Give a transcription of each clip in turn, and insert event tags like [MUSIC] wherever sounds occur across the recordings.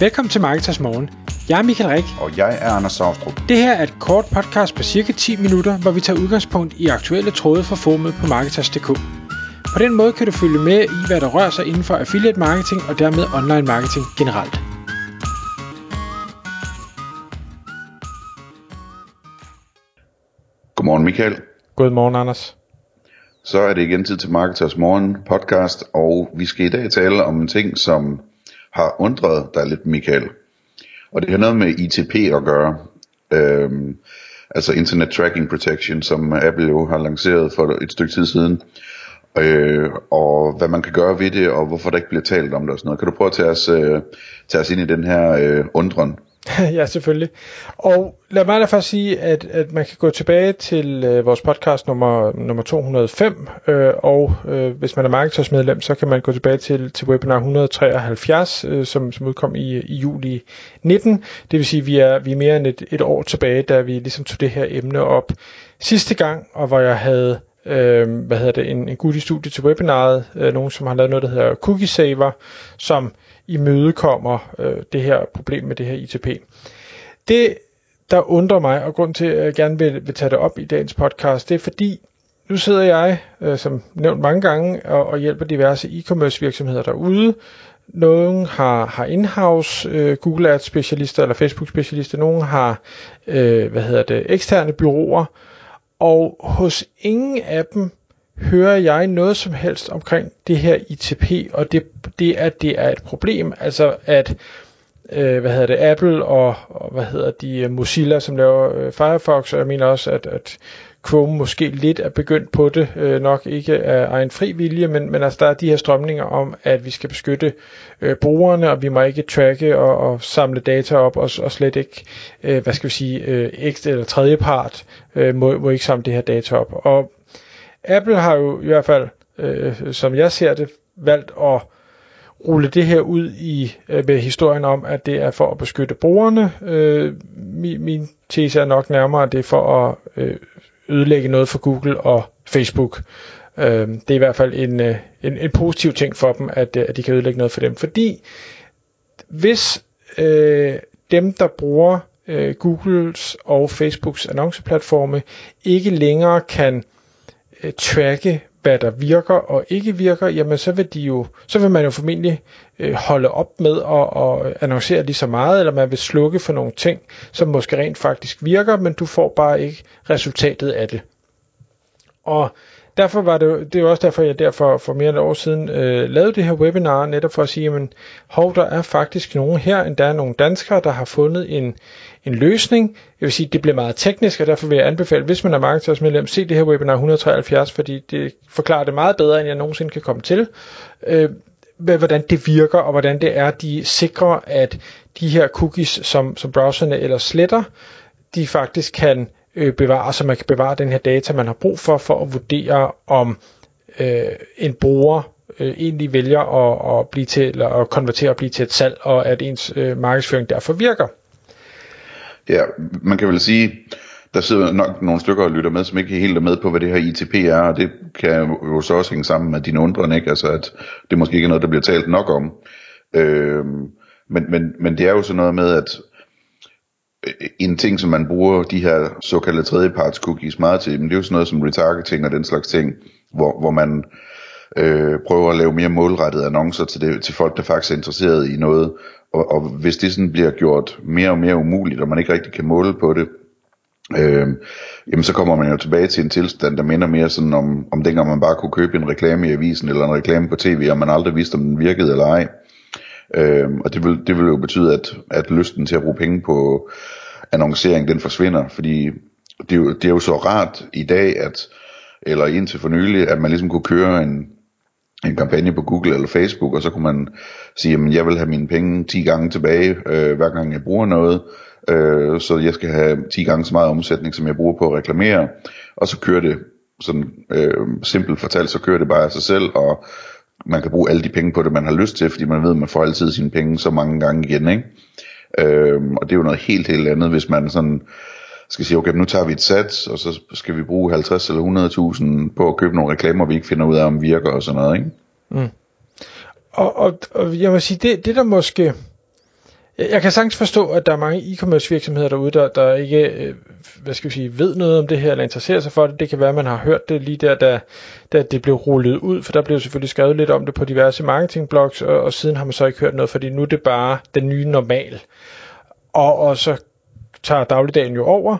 Velkommen til Marketers Morgen. Jeg er Michael Rik. Og jeg er Anders Saustrup. Det her er et kort podcast på cirka 10 minutter, hvor vi tager udgangspunkt i aktuelle tråde fra formet på Marketers.dk. På den måde kan du følge med i, hvad der rører sig inden for affiliate marketing og dermed online marketing generelt. Godmorgen Michael. Godmorgen Anders. Så er det igen tid til Marketers Morgen podcast, og vi skal i dag tale om en ting, som har undret dig lidt, Michael. Og det har noget med ITP at gøre. Øhm, altså Internet Tracking Protection, som Apple jo har lanceret for et stykke tid siden. Øh, og hvad man kan gøre ved det, og hvorfor der ikke bliver talt om det og sådan noget. Kan du prøve at tage os, øh, tage os ind i den her øh, undren? [LAUGHS] ja, selvfølgelig. Og lad mig da først sige, at, at man kan gå tilbage til øh, vores podcast nummer, nummer 205, øh, og øh, hvis man er markedsmedlem, så kan man gå tilbage til, til webinar 173, øh, som, som udkom i, i juli 19. Det vil sige, at vi er, vi er mere end et, et år tilbage, da vi ligesom tog det her emne op sidste gang, og hvor jeg havde øh, hvad hedder det, en, en gut studie til webinaret, øh, nogen som har lavet noget, der hedder Cookie Saver, som imødekommer øh, det her problem med det her ITP. Det, der undrer mig, og grund til, at jeg gerne vil, vil tage det op i dagens podcast, det er fordi, nu sidder jeg, øh, som nævnt mange gange, og, og hjælper diverse e-commerce virksomheder derude. Nogle har, har in-house øh, Google Ads specialister eller Facebook specialister, nogle har øh, hvad hedder det, eksterne byråer, og hos ingen af dem hører jeg noget som helst omkring det her ITP, og det, det at det er et problem, altså at øh, hvad hedder det, Apple og, og hvad hedder de, øh, Mozilla, som laver øh, Firefox, og jeg mener også, at, at Chrome måske lidt er begyndt på det, øh, nok ikke af egen fri vilje, men, men altså der er de her strømninger om, at vi skal beskytte øh, brugerne, og vi må ikke tracke og, og samle data op, og, og slet ikke, øh, hvad skal vi sige, øh, ekstra eller tredjepart øh, må, må ikke samle det her data op. Og Apple har jo i hvert fald, øh, som jeg ser det, valgt at rulle det her ud i øh, med historien om, at det er for at beskytte brugerne. Øh, min, min tese er nok nærmere, at det er for at øh, ødelægge noget for Google og Facebook. Øh, det er i hvert fald en, øh, en, en positiv ting for dem, at, øh, at de kan ødelægge noget for dem. Fordi hvis øh, dem, der bruger øh, Googles og Facebooks annonceplatforme, ikke længere kan øh, tracke, hvad der virker og ikke virker, jamen så vil, de jo, så vil man jo formentlig øh, holde op med at, at annoncere lige så meget, eller man vil slukke for nogle ting, som måske rent faktisk virker, men du får bare ikke resultatet af det. Og derfor var det, det er også derfor, jeg derfor for mere end et år siden øh, lavede det her webinar, netop for at sige, jamen, hov, der er faktisk nogen her, endda er nogle danskere, der har fundet en, en løsning. Jeg vil sige, det bliver meget teknisk, og derfor vil jeg anbefale, hvis man er markedsføringsmedlem, se det her webinar 173, fordi det forklarer det meget bedre, end jeg nogensinde kan komme til. Øh, hvordan det virker, og hvordan det er, de sikrer, at de her cookies, som, som browserne eller sletter, de faktisk kan øh, bevare, så man kan bevare den her data, man har brug for, for at vurdere, om øh, en bruger øh, egentlig vælger at, at blive til, eller at konvertere og blive til et salg, og at ens øh, markedsføring derfor virker. Ja, man kan vel sige, der sidder nok nogle stykker og lytter med, som ikke helt er med på, hvad det her ITP er, og det kan jo så også hænge sammen med dine undren, ikke? Altså, at det måske ikke er noget, der bliver talt nok om. Øh, men, men, men det er jo sådan noget med, at Øh, en ting, som man bruger de her såkaldte tredjeparts cookies meget til, men det er jo sådan noget som retargeting og den slags ting, hvor, hvor man øh, prøver at lave mere målrettede annoncer til, det, til folk, der faktisk er interesseret i noget, og, og hvis det sådan bliver gjort mere og mere umuligt, og man ikke rigtig kan måle på det, øh, jamen så kommer man jo tilbage til en tilstand, der minder mere sådan om, om dengang man bare kunne købe en reklame i avisen, eller en reklame på tv, og man aldrig vidste, om den virkede eller ej. Øh, og det vil, det vil jo betyde, at, at lysten til at bruge penge på annoncering, den forsvinder, fordi det er, jo, det er jo så rart i dag, at eller indtil for nylig, at man ligesom kunne køre en, en kampagne på Google eller Facebook, og så kunne man sige, at jeg vil have mine penge 10 gange tilbage, øh, hver gang jeg bruger noget, øh, så jeg skal have 10 gange så meget omsætning, som jeg bruger på at reklamere, og så kører det, sådan øh, simpelt fortalt, så kører det bare af sig selv, og man kan bruge alle de penge på det, man har lyst til, fordi man ved, at man får altid sine penge så mange gange igen, ikke? Øhm, og det er jo noget helt, helt andet, hvis man sådan skal sige, okay, nu tager vi et sats, og så skal vi bruge 50 eller 100.000 på at købe nogle reklamer, vi ikke finder ud af, om virker og sådan noget, ikke? Mm. Og, og, og jeg må sige, det, det der måske, Øh, jeg, kan sagtens forstå, at der er mange e-commerce virksomheder derude, der, der ikke øh, hvad skal vi sige, ved noget om det her, eller interesserer sig for det. Det kan være, at man har hørt det lige der, da, da det blev rullet ud, for der blev selvfølgelig skrevet lidt om det på diverse marketingblogs, og, og siden har man så ikke hørt noget, fordi nu er det bare den nye normal. Og, og så tager dagligdagen jo over.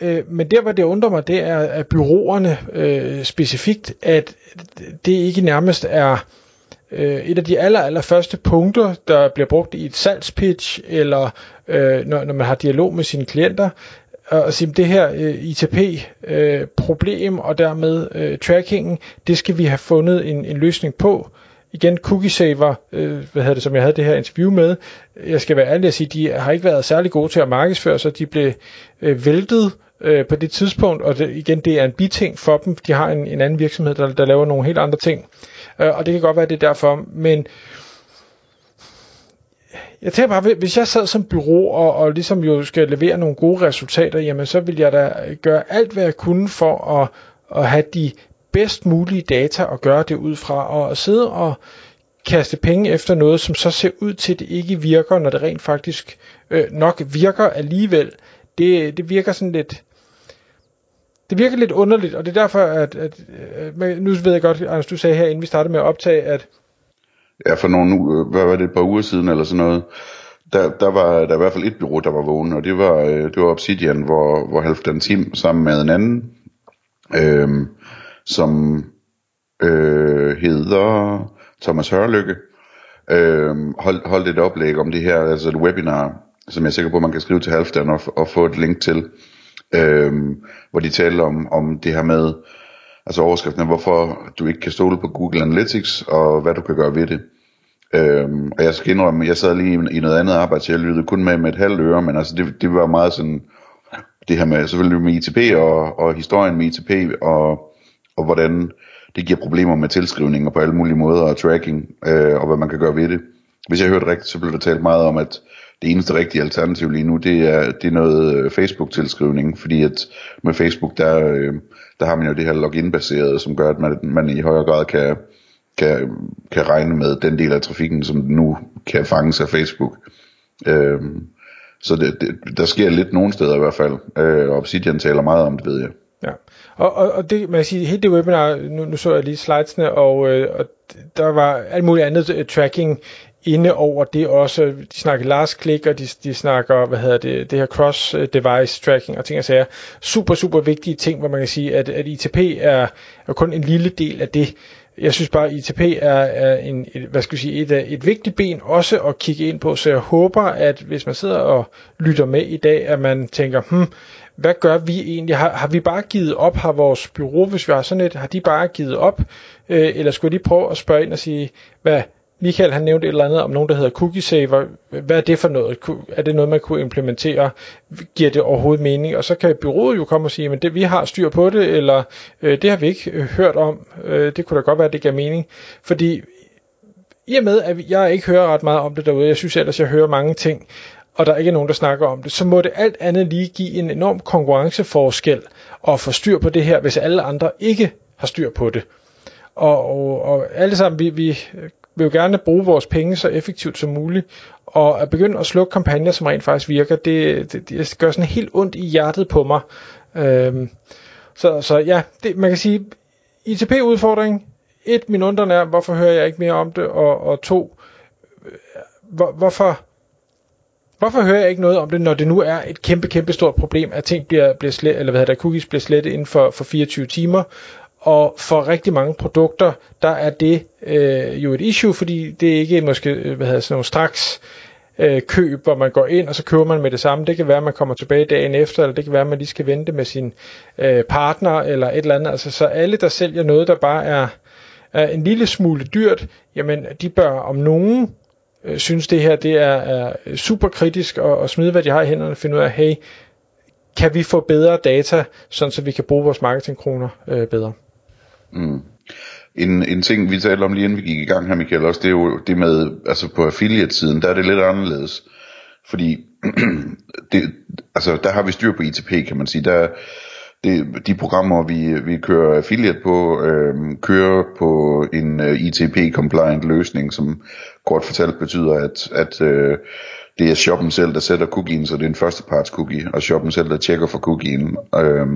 Øh, men der, hvor det undrer mig, det er, at byråerne øh, specifikt, at det ikke nærmest er øh, et af de aller, aller første punkter, der bliver brugt i et salgspitch, eller øh, når, når man har dialog med sine klienter, og sige, det her øh, ITP-problem øh, og dermed øh, trackingen, det skal vi have fundet en, en løsning på. Igen, Cookie Saver, øh, hvad hedder det, som jeg havde det her interview med, jeg skal være ærlig at sige, de har ikke været særlig gode til at markedsføre, så de blev øh, væltet øh, på det tidspunkt, og det, igen, det er en biting for dem. De har en, en anden virksomhed, der, der laver nogle helt andre ting. Øh, Øh, og det kan godt være, det er derfor. Men jeg tænker bare, hvis jeg sad som bureau og, og ligesom jo skal levere nogle gode resultater, jamen så vil jeg da gøre alt, hvad jeg kunne for at, at have de bedst mulige data og gøre det ud fra, og at sidde og kaste penge efter noget, som så ser ud til, at det ikke virker, når det rent faktisk øh, nok virker alligevel. Det, det virker sådan lidt, det virker lidt underligt, og det er derfor, at, at, at nu ved jeg godt, Anders, du sagde her, inden vi startede med at optage, at... Ja, for nogle, øh, hvad var det, et par uger siden eller sådan noget, der, der var der i hvert fald et bureau, der var vågen, og det var, øh, det var Obsidian, hvor, hvor Halfdan Tim sammen med en anden, øh, som øh, hedder Thomas Hørlykke, øh, hold, holdt et oplæg om det her, altså et webinar, som jeg er sikker på, man kan skrive til Halfdan og, og få et link til, øhm, hvor de taler om, om det her med, altså overskriften hvorfor du ikke kan stole på Google Analytics, og hvad du kan gøre ved det. Øhm, og jeg skal indrømme, jeg sad lige i, i noget andet arbejde, så jeg lyttede kun med med et halvt øre, men altså det, det var meget sådan, det her med selvfølgelig med ITP og, og historien med ITP, og, og hvordan det giver problemer med tilskrivninger på alle mulige måder, og tracking, øh, og hvad man kan gøre ved det. Hvis jeg hørte rigtigt, så blev der talt meget om, at det eneste rigtige alternativ lige nu, det er, det er noget øh, Facebook-tilskrivning, fordi at med Facebook, der, øh, der har man jo det her login-baserede, som gør, at man, man i højere grad kan, kan, kan regne med den del af trafikken, som nu kan fanges af Facebook. Øh, så det, det, der sker lidt nogle steder i hvert fald. Øh, Obsidian taler meget om det, ved jeg. Ja, og, og, og det, man kan sige, helt det webinar, nu, nu så jeg lige slidesene, og, øh, og der var alt muligt andet uh, tracking inde over det også. De snakker last click, og de, de snakker, hvad hedder det, det her cross-device øh, tracking og ting og sager. Super, super vigtige ting, hvor man kan sige, at, at ITP er, er kun en lille del af det. Jeg synes bare, at ITP er, er en, et, hvad skal jeg sige, et, et vigtigt ben også at kigge ind på, så jeg håber, at hvis man sidder og lytter med i dag, at man tænker, hmm, hvad gør vi egentlig? Har, har vi bare givet op? Har vores bureau, hvis vi har sådan et, har de bare givet op? Øh, eller skulle de prøve at spørge ind og sige, hvad, Michael han nævnte et eller andet om nogen, der hedder Cookie Saver. Hvad er det for noget? Er det noget, man kunne implementere? Giver det overhovedet mening? Og så kan byrådet jo komme og sige, men det, vi har styr på det, eller øh, det har vi ikke øh, hørt om. Øh, det kunne da godt være, at det giver mening. Fordi i og med, at jeg ikke hører ret meget om det derude, jeg synes ellers, jeg hører mange ting, og der er ikke nogen, der snakker om det, så må det alt andet lige give en enorm konkurrenceforskel og få styr på det her, hvis alle andre ikke har styr på det. Og, og, og alle sammen, vi, vi vil jo gerne bruge vores penge så effektivt som muligt, og at begynde at slukke kampagner, som rent faktisk virker, det, det, det gør sådan helt ondt i hjertet på mig. Øhm, så, så ja, det, man kan sige, ITP-udfordring, et, min undren er, hvorfor hører jeg ikke mere om det, og, og to, øh, hvor, hvorfor, hvorfor hører jeg ikke noget om det, når det nu er et kæmpe, kæmpe stort problem, at ting bliver, bliver slet, eller hvad hedder der, cookies bliver slettet inden for, for 24 timer, og for rigtig mange produkter, der er det øh, jo et issue, fordi det er ikke måske øh, hvad hedder, sådan nogle straks øh, køb, hvor man går ind, og så køber man med det samme. Det kan være, at man kommer tilbage dagen efter, eller det kan være, at man lige skal vente med sin øh, partner, eller et eller andet. Altså, så alle, der sælger noget, der bare er, er en lille smule dyrt, jamen, de bør om nogen øh, synes, det her det er, er super kritisk, og, og smide, hvad de har i hænderne, og finde ud af, hey, kan vi få bedre data, sådan så vi kan bruge vores marketingkroner øh, bedre. Mm. En, en ting, vi talte om lige inden vi gik i gang her, Michael, også, det er jo det med, altså på affiliate-siden, der er det lidt anderledes. Fordi, [CLEARS THROAT] det, altså der har vi styr på ITP, kan man sige. Der, det, de programmer, vi, vi kører affiliate på, øh, kører på en øh, ITP-compliant løsning, som kort fortalt betyder, at, at øh, det er shoppen selv, der sætter cookien, så det er en førsteparts cookie, og shoppen selv, der tjekker for cookien. Øh,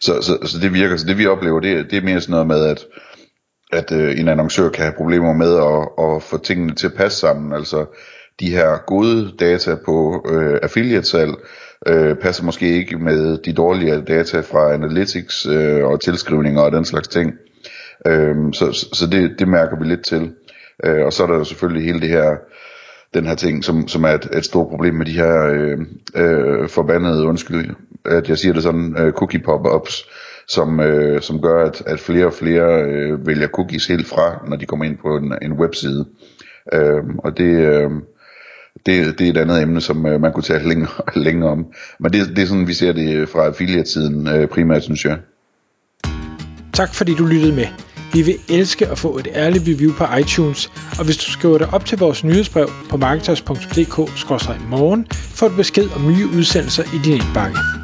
så, så, så det virker, så det vi oplever, det, det er mere sådan noget med, at at øh, en annoncør kan have problemer med at, at få tingene til at passe sammen. Altså de her gode data på øh, affiliate-salg øh, passer måske ikke med de dårlige data fra analytics øh, og tilskrivninger og den slags ting. Øh, så så det, det mærker vi lidt til. Øh, og så er der jo selvfølgelig hele det her den her ting, som, som er et, et stort problem med de her øh, øh, forbandede, undskyld, at jeg siger det sådan, øh, cookie pop-ups, som, øh, som gør, at, at flere og flere øh, vælger cookies helt fra, når de kommer ind på en, en webside. Øh, og det, øh, det, det er et andet emne, som øh, man kunne tale længere, [LAUGHS] længe om. Men det, det er sådan, vi ser det øh, fra affiliatiden øh, primært, synes jeg. Tak fordi du lyttede med. Vi vil elske at få et ærligt review på iTunes, og hvis du skriver dig op til vores nyhedsbrev på marketers.dk-morgen, får du besked om nye udsendelser i din indbakke.